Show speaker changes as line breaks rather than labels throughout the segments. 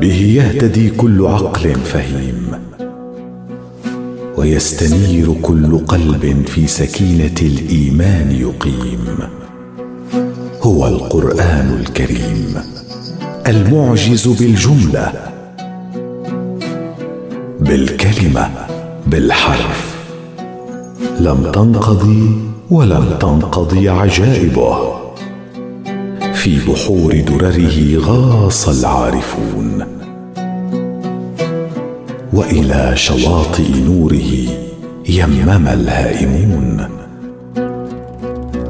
به يهتدي كل عقل فهيم ويستنير كل قلب في سكينة الإيمان يقيم. هو القرآن الكريم المعجز بالجملة بالكلمة بالحرف. لم تنقضي ولم تنقضي عجائبه. في بحور درره غاص العارفون. وإلى شواطئ نوره يمم الهائمون.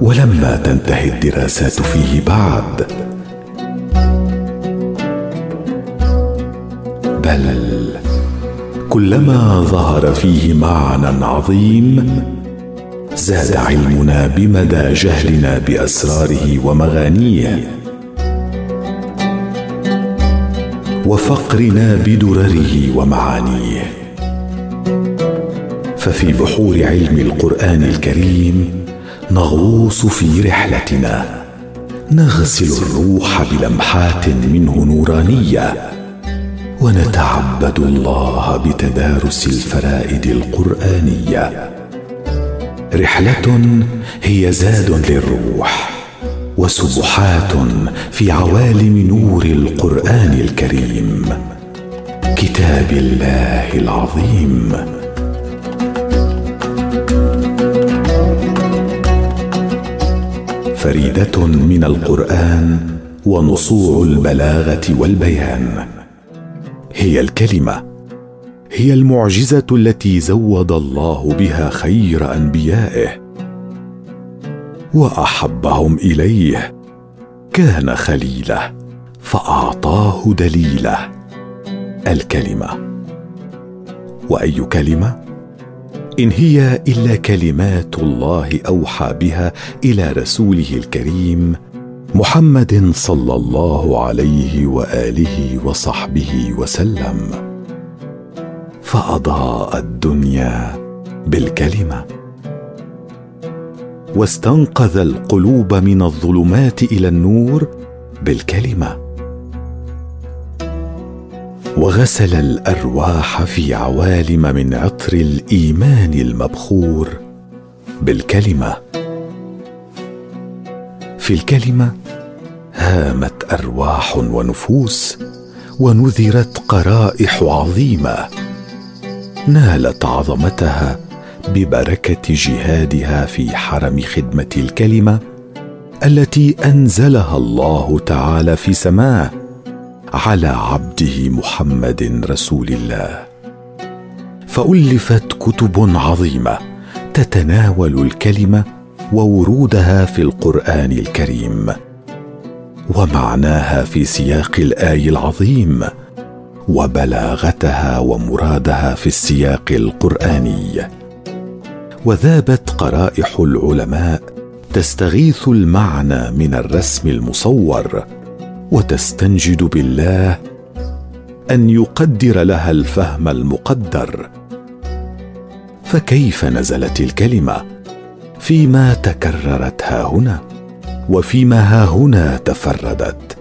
ولما تنتهي الدراسات فيه بعد. بل كلما ظهر فيه معنى عظيم زاد علمنا بمدى جهلنا بأسراره ومغانيه. وفقرنا بدرره ومعانيه. ففي بحور علم القرآن الكريم نغوص في رحلتنا. نغسل الروح بلمحات منه نورانية. ونتعبد الله بتدارس الفرائد القرآنية. رحلة هي زاد للروح. وسبحات في عوالم نور القرآن الكريم. كتاب الله العظيم. فريدة من القرآن ونصوع البلاغة والبيان. هي الكلمة هي المعجزة التي زود الله بها خير أنبيائه. وأحبهم إليه. كان خليله فأعطاه دليله. الكلمة وأي كلمة؟ إن هي إلا كلمات الله أوحى بها إلى رسوله الكريم محمد صلى الله عليه وآله وصحبه وسلم. فأضاء الدنيا بالكلمة. واستنقذ القلوب من الظلمات إلى النور بالكلمة. وغسل الأرواح في عوالم من عطر الإيمان المبخور بالكلمة. في الكلمة هامت أرواح ونفوس ونذرت قرائح عظيمة. نالت عظمتها ببركة جهادها في حرم خدمة الكلمة التي أنزلها الله تعالى في سماه على عبده محمد رسول الله. فألفت كتب عظيمة تتناول الكلمة وورودها في القرآن الكريم. ومعناها في سياق الآي العظيم وبلاغتها ومرادها في السياق القرآني. وذابت قرائح العلماء تستغيث المعنى من الرسم المصور وتستنجد بالله أن يقدر لها الفهم المقدر. فكيف نزلت الكلمة؟ فيما تكررت ها هنا وفيما ها هنا تفردت.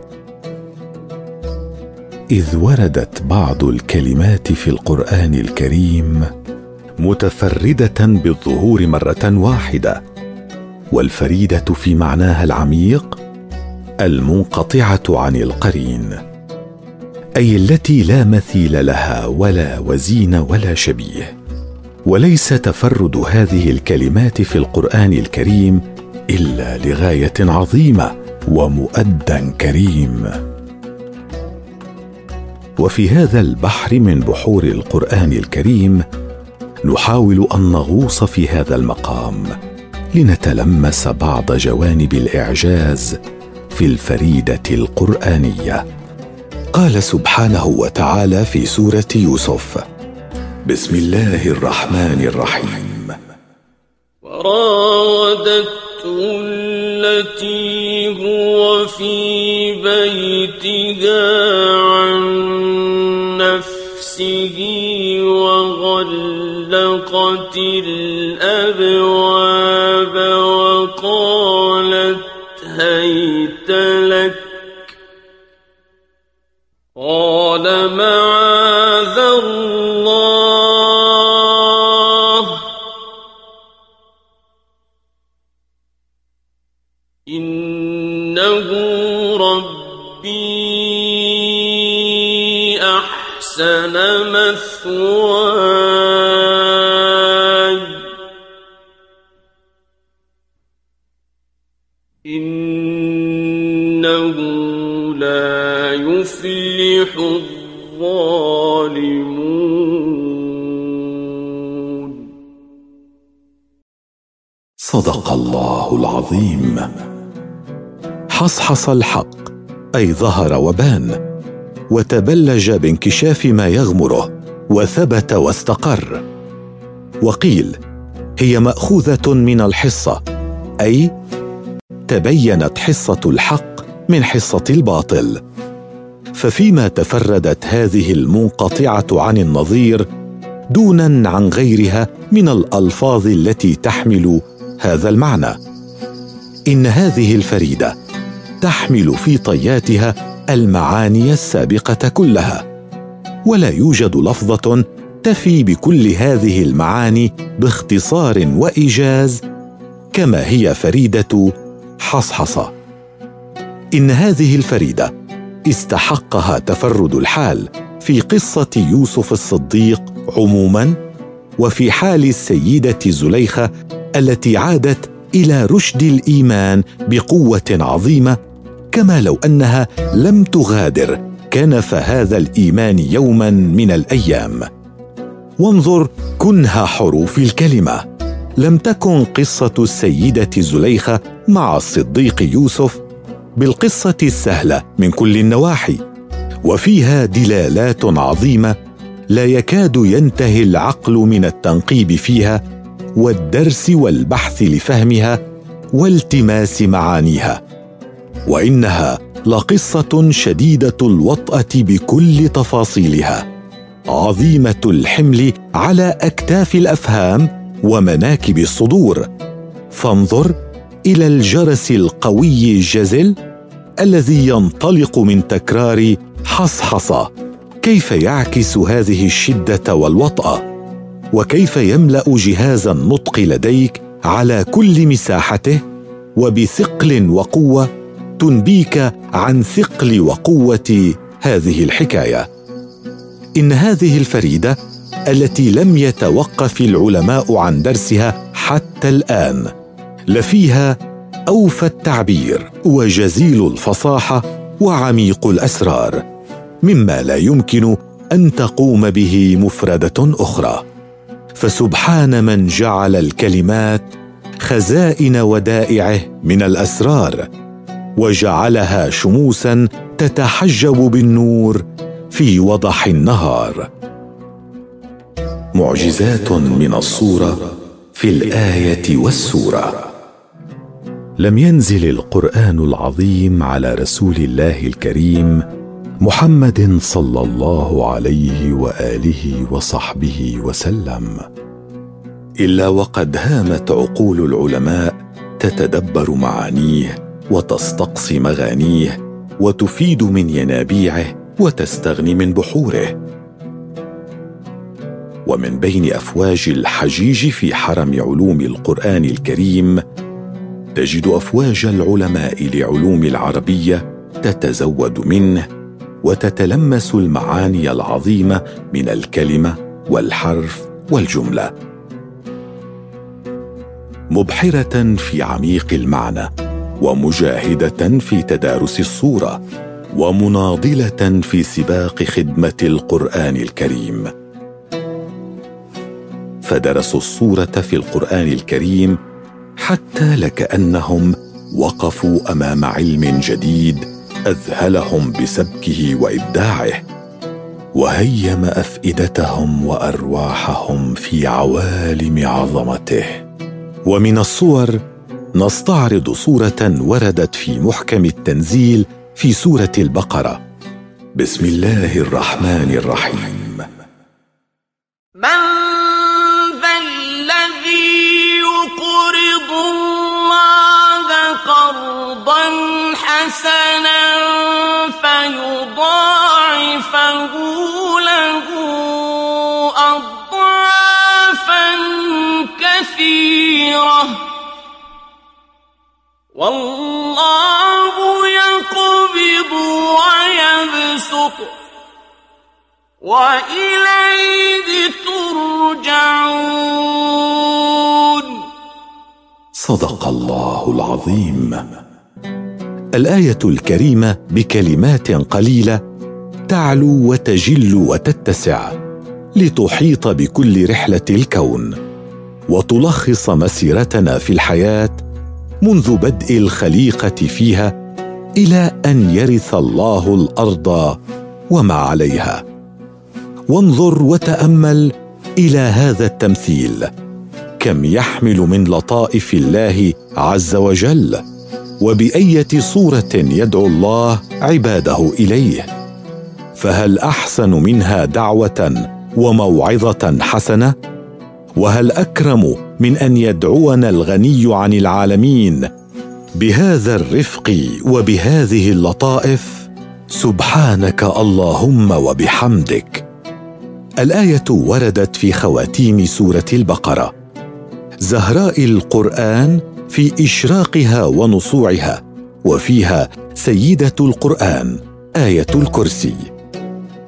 إذ وردت بعض الكلمات في القرآن الكريم متفردة بالظهور مرة واحدة والفريدة في معناها العميق المنقطعة عن القرين أي التي لا مثيل لها ولا وزين ولا شبيه. وليس تفرد هذه الكلمات في القرآن الكريم إلا لغاية عظيمة ومؤدى كريم. وفي هذا البحر من بحور القرآن الكريم نحاول أن نغوص في هذا المقام لنتلمس بعض جوانب الإعجاز في الفريدة القرآنية. قال سبحانه وتعالى في سورة يوسف بسم الله الرحمن الرحيم.
وراودته التي هو في بيتها عن نفسه وغلقت الابواب وقالت هيت لك قال معاذ الله إنه ربي أحسن مثواي إنه لا يفلح الظالمون.
صدق الله العظيم. حصحص الحق أي ظهر وبان وتبلج بانكشاف ما يغمره وثبت واستقر. وقيل هي مأخوذة من الحصة أي تبينت حصة الحق من حصة الباطل. ففيما تفردت هذه المنقطعة عن النظير دونا عن غيرها من الألفاظ التي تحمل هذا المعنى. إن هذه الفريدة تحمل في طياتها المعاني السابقة كلها ولا يوجد لفظة تفي بكل هذه المعاني باختصار وإيجاز كما هي فريدة حصحصة. إن هذه الفريدة استحقها تفرد الحال في قصة يوسف الصديق عموما وفي حال السيدة زليخة التي عادت إلى رشد الإيمان بقوة عظيمة كما لو أنها لم تغادر كنف هذا الإيمان يوما من الأيام. وانظر كنه حروف الكلمة. لم تكن قصة السيدة زليخة مع الصديق يوسف بالقصة السهلة من كل النواحي وفيها دلالات عظيمة لا يكاد ينتهي العقل من التنقيب فيها والدرس والبحث لفهمها والتماس معانيها وإنها لقصة شديدة الوطأة بكل تفاصيلها عظيمة الحمل على أكتاف الأفهام ومناكب الصدور. فانظر إلى الجرس القوي الجزل الذي ينطلق من تكرار حصحصه كيف يعكس هذه الشدة والوطاه وكيف يملأ جهاز النطق لديك على كل مساحته؟ وبثقل وقوة تنبيك عن ثقل وقوة هذه الحكاية. إن هذه الفريدة التي لم يتوقف العلماء عن درسها حتى الآن. لفيها أوفى التعبير وجزيل الفصاحة وعميق الأسرار مما لا يمكن أن تقوم به مفردة أخرى. فسبحان من جعل الكلمات خزائن ودائعه من الأسرار وجعلها شموسا تتحجب بالنور في وضح النهار. معجزات من الصورة في الآية والسورة. لم ينزل القرآن العظيم على رسول الله الكريم محمد صلى الله عليه وآله وصحبه وسلم. إلا وقد هامت عقول العلماء تتدبر معانيه وتستقصي مغانيه وتفيد من ينابيعه وتستغني من بحوره. ومن بين أفواج الحجيج في حرم علوم القرآن الكريم تجد أفواج العلماء لعلوم العربية تتزود منه وتتلمس المعاني العظيمة من الكلمة والحرف والجملة. مبحرة في عميق المعنى ومجاهدة في تدارس الصورة ومناضلة في سباق خدمة القرآن الكريم. فدرسوا الصورة في القرآن الكريم حتى لكأنهم وقفوا أمام علم جديد أذهلهم بسبكه وإبداعه وهيم أفئدتهم وأرواحهم في عوالم عظمته. ومن الصور نستعرض صورة وردت في محكم التنزيل في سورة البقرة. بسم الله الرحمن الرحيم.
من قرضا حسنا فيضاعفه له اضعافا كثيره والله يقبض ويبسط واليه ترجعون
صدق الله العظيم. الآية الكريمة بكلمات قليلة تعلو وتجل وتتسع لتحيط بكل رحلة الكون وتلخص مسيرتنا في الحياة منذ بدء الخليقة فيها إلى أن يرث الله الأرض وما عليها. وانظر وتأمل إلى هذا التمثيل. كم يحمل من لطائف الله عز وجل وبأية صورة يدعو الله عباده إليه؟ فهل أحسن منها دعوة وموعظة حسنة؟ وهل أكرم من أن يدعونا الغني عن العالمين بهذا الرفق وبهذه اللطائف؟ سبحانك اللهم وبحمدك. الآية وردت في خواتيم سورة البقرة. زهراء القرآن في إشراقها ونصوعها وفيها سيدة القرآن آية الكرسي.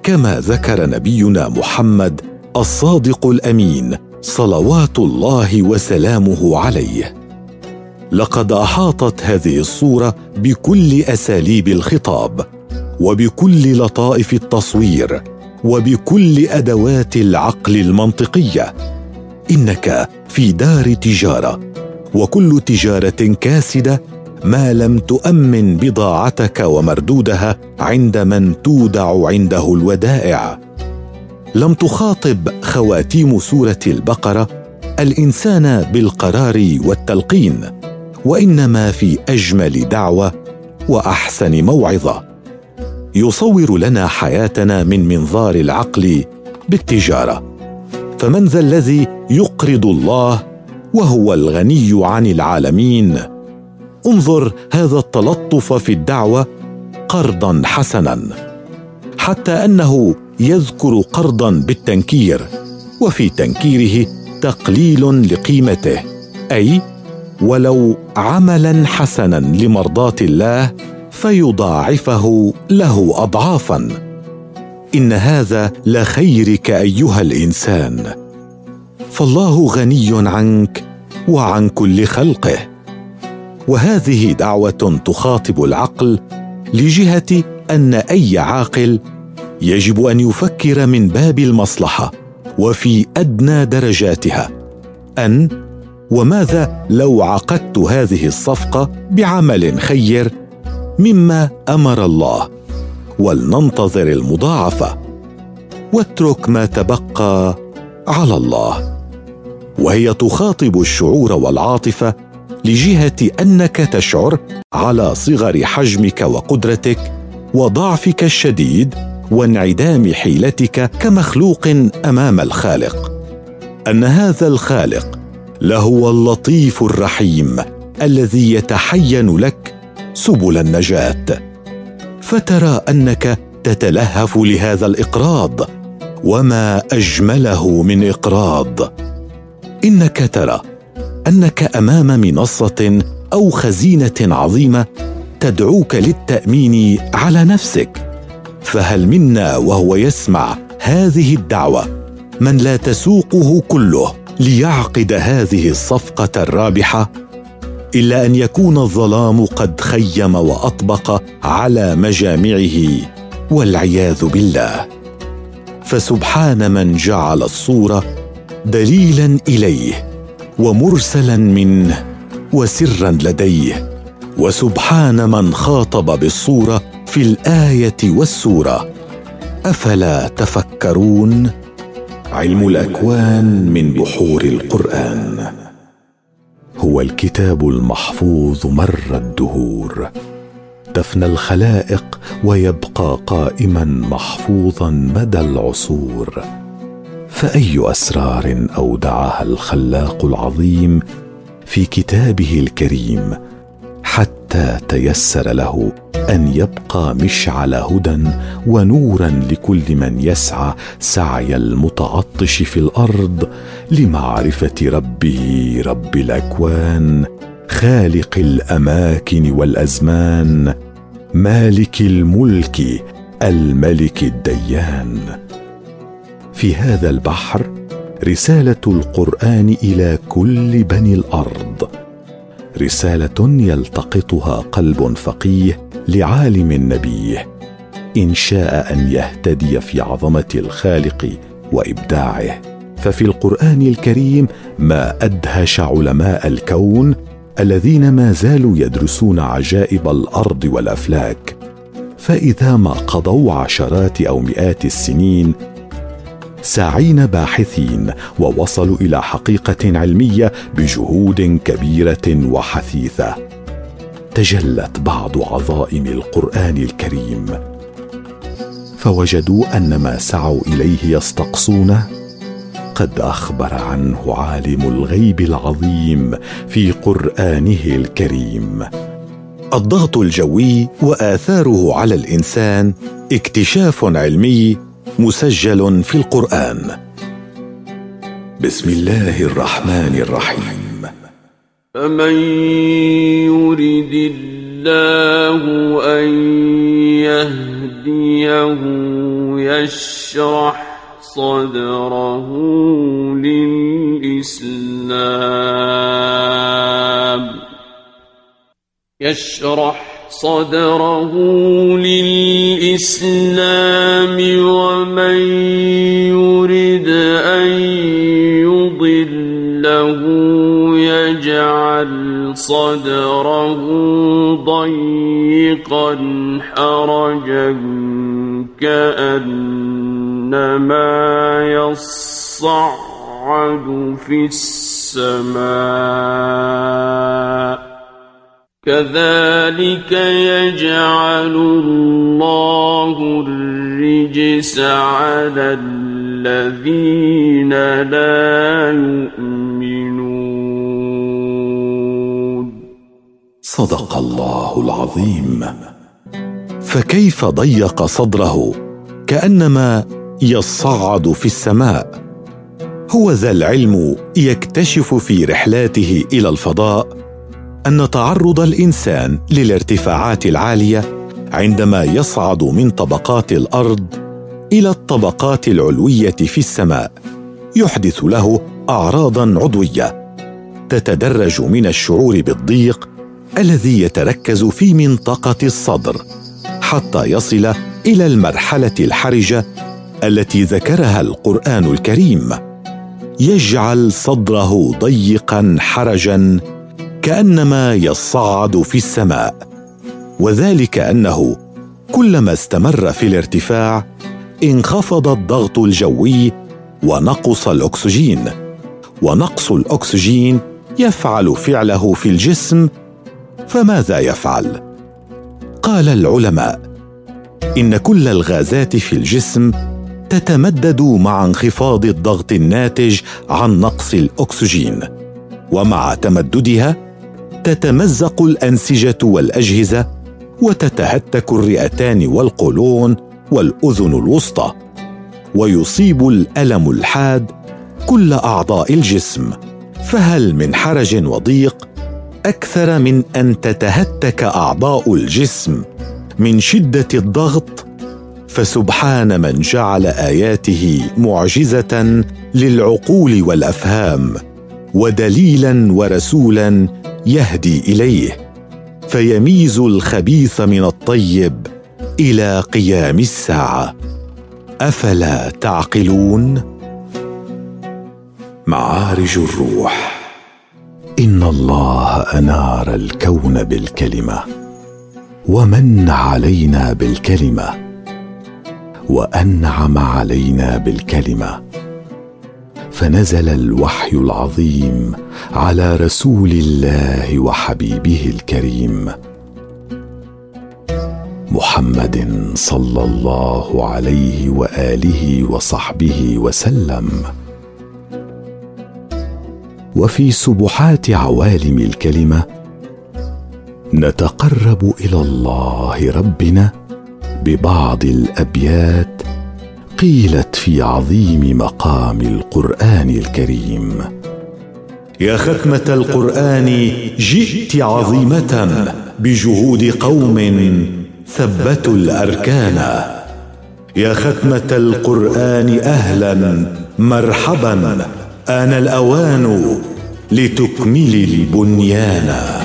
كما ذكر نبينا محمد الصادق الأمين صلوات الله وسلامه عليه. لقد أحاطت هذه الصورة بكل أساليب الخطاب وبكل لطائف التصوير وبكل أدوات العقل المنطقية. إنك في دار تجارة. وكل تجارة كاسدة ما لم تؤمن بضاعتك ومردودها عند من تودع عنده الودائع. لم تخاطب خواتيم سورة البقرة الإنسان بالقرار والتلقين وإنما في أجمل دعوة وأحسن موعظة. يصور لنا حياتنا من منظار العقل بالتجارة. فمن ذا الذي يقرض الله وهو الغني عن العالمين. انظر هذا التلطف في الدعوة قرضا حسنا حتى أنه يذكر قرضا بالتنكير وفي تنكيره تقليل لقيمته أي ولو عملا حسنا لمرضاة الله فيضاعفه له اضعافا. إن هذا لخيرك أيها الإنسان. فالله غني عنك وعن كل خلقه. وهذه دعوة تخاطب العقل لجهة أن أي عاقل يجب أن يفكر من باب المصلحة وفي أدنى درجاتها. أن وماذا لو عقدت هذه الصفقة بعمل خير مما أمر الله؟ ولننتظر المضاعفة. واترك ما تبقى على الله. وهي تخاطب الشعور والعاطفة لجهة أنك تشعر على صغر حجمك وقدرتك وضعفك الشديد وانعدام حيلتك كمخلوق أمام الخالق. أن هذا الخالق لهو اللطيف الرحيم الذي يتحين لك سبل النجاة. فترى أنك تتلهف لهذا الإقراض وما أجمله من إقراض. إنك ترى أنك أمام منصة أو خزينة عظيمة تدعوك للتأمين على نفسك. فهل منا وهو يسمع هذه الدعوة؟ من لا تسوقه كله ليعقد هذه الصفقة الرابحة؟ إلا أن يكون الظلام قد خيم وأطبق على مجامعه والعياذ بالله. فسبحان من جعل الصورة دليلا إليه ومرسلا منه وسرا لديه وسبحان من خاطب بالصورة في الآية والسورة. أفلا تفكرون؟ علم الأكوان من بحور القرآن. هو الكتاب المحفوظ مر الدهور. تفنى الخلائق ويبقى قائما محفوظا مدى العصور. فأي أسرار أودعها الخلاق العظيم في كتابه الكريم حتى تيسر له أن يبقى مشعل هدى ونورا لكل من يسعى سعي المتعطش في الأرض لمعرفة ربه رب الأكوان خالق الأماكن والأزمان مالك الملك الملك الديان. في هذا البحر رسالة القرآن إلى كل بني الأرض. رسالة يلتقطها قلب فقيه لعالم نبيه. إن شاء أن يهتدي في عظمة الخالق وإبداعه. ففي القرآن الكريم ما أدهش علماء الكون الذين ما زالوا يدرسون عجائب الأرض والأفلاك. فإذا ما قضوا عشرات أو مئات السنين ساعين باحثين ووصلوا إلى حقيقة علمية بجهود كبيرة وحثيثة. تجلت بعض عظائم القرآن الكريم. فوجدوا أن ما سعوا إليه يستقصونه قد أخبر عنه عالم الغيب العظيم في قرآنه الكريم. الضغط الجوي وآثاره على الإنسان اكتشاف علمي مسجل في القرآن. بسم الله الرحمن الرحيم.
فمن يرد الله أن يهديه يشرح صدره للإسلام. يشرح صدره للإسلام ومن يرد أن يضله يجعل صدره ضيقا حرجا كأنما يصعد في السماء كذلك يجعل الله الرجس على الذين لا يؤمنون.
صدق الله العظيم. فكيف ضيق صدره كأنما يصعد في السماء. هو ذا العلم يكتشف في رحلاته إلى الفضاء أن تعرض الإنسان للارتفاعات العالية عندما يصعد من طبقات الأرض إلى الطبقات العلوية في السماء يحدث له اعراضا عضوية تتدرج من الشعور بالضيق الذي يتركز في منطقة الصدر حتى يصل إلى المرحلة الحرجة التي ذكرها القرآن الكريم يجعل صدره ضيقا حرجا كأنما يصعد في السماء. وذلك أنه كلما استمر في الارتفاع انخفض الضغط الجوي ونقص الأكسجين. ونقص الأكسجين يفعل فعله في الجسم فماذا يفعل؟ قال العلماء إن كل الغازات في الجسم تتمدد مع انخفاض الضغط الناتج عن نقص الأكسجين. ومع تمددها تتمزق الأنسجة والأجهزة وتتهتك الرئتان والقولون والأذن الوسطى ويصيب الألم الحاد كل أعضاء الجسم. فهل من حرج وضيق أكثر من أن تتهتك أعضاء الجسم من شدة الضغط؟ فسبحان من جعل آياته معجزة للعقول والأفهام ودليلا ورسولا يهدي إليه فيميز الخبيث من الطيب إلى قيام الساعة. أفلا تعقلون؟ معارج الروح. إن الله أنار الكون بالكلمة ومن علينا بالكلمة وأنعم علينا بالكلمة. فنزل الوحي العظيم على رسول الله وحبيبه الكريم محمد صلى الله عليه وآله وصحبه وسلم. وفي سبحات عوالم الكلمة نتقرب إلى الله ربنا ببعض الأبيات قيلت في عظيم مقام القرآن الكريم.
يا ختمة القرآن جئت عظيمة بجهود قوم ثبتوا الأركان. يا ختمة القرآن أهلا مرحبا آن الأوان لتكملي البنيان.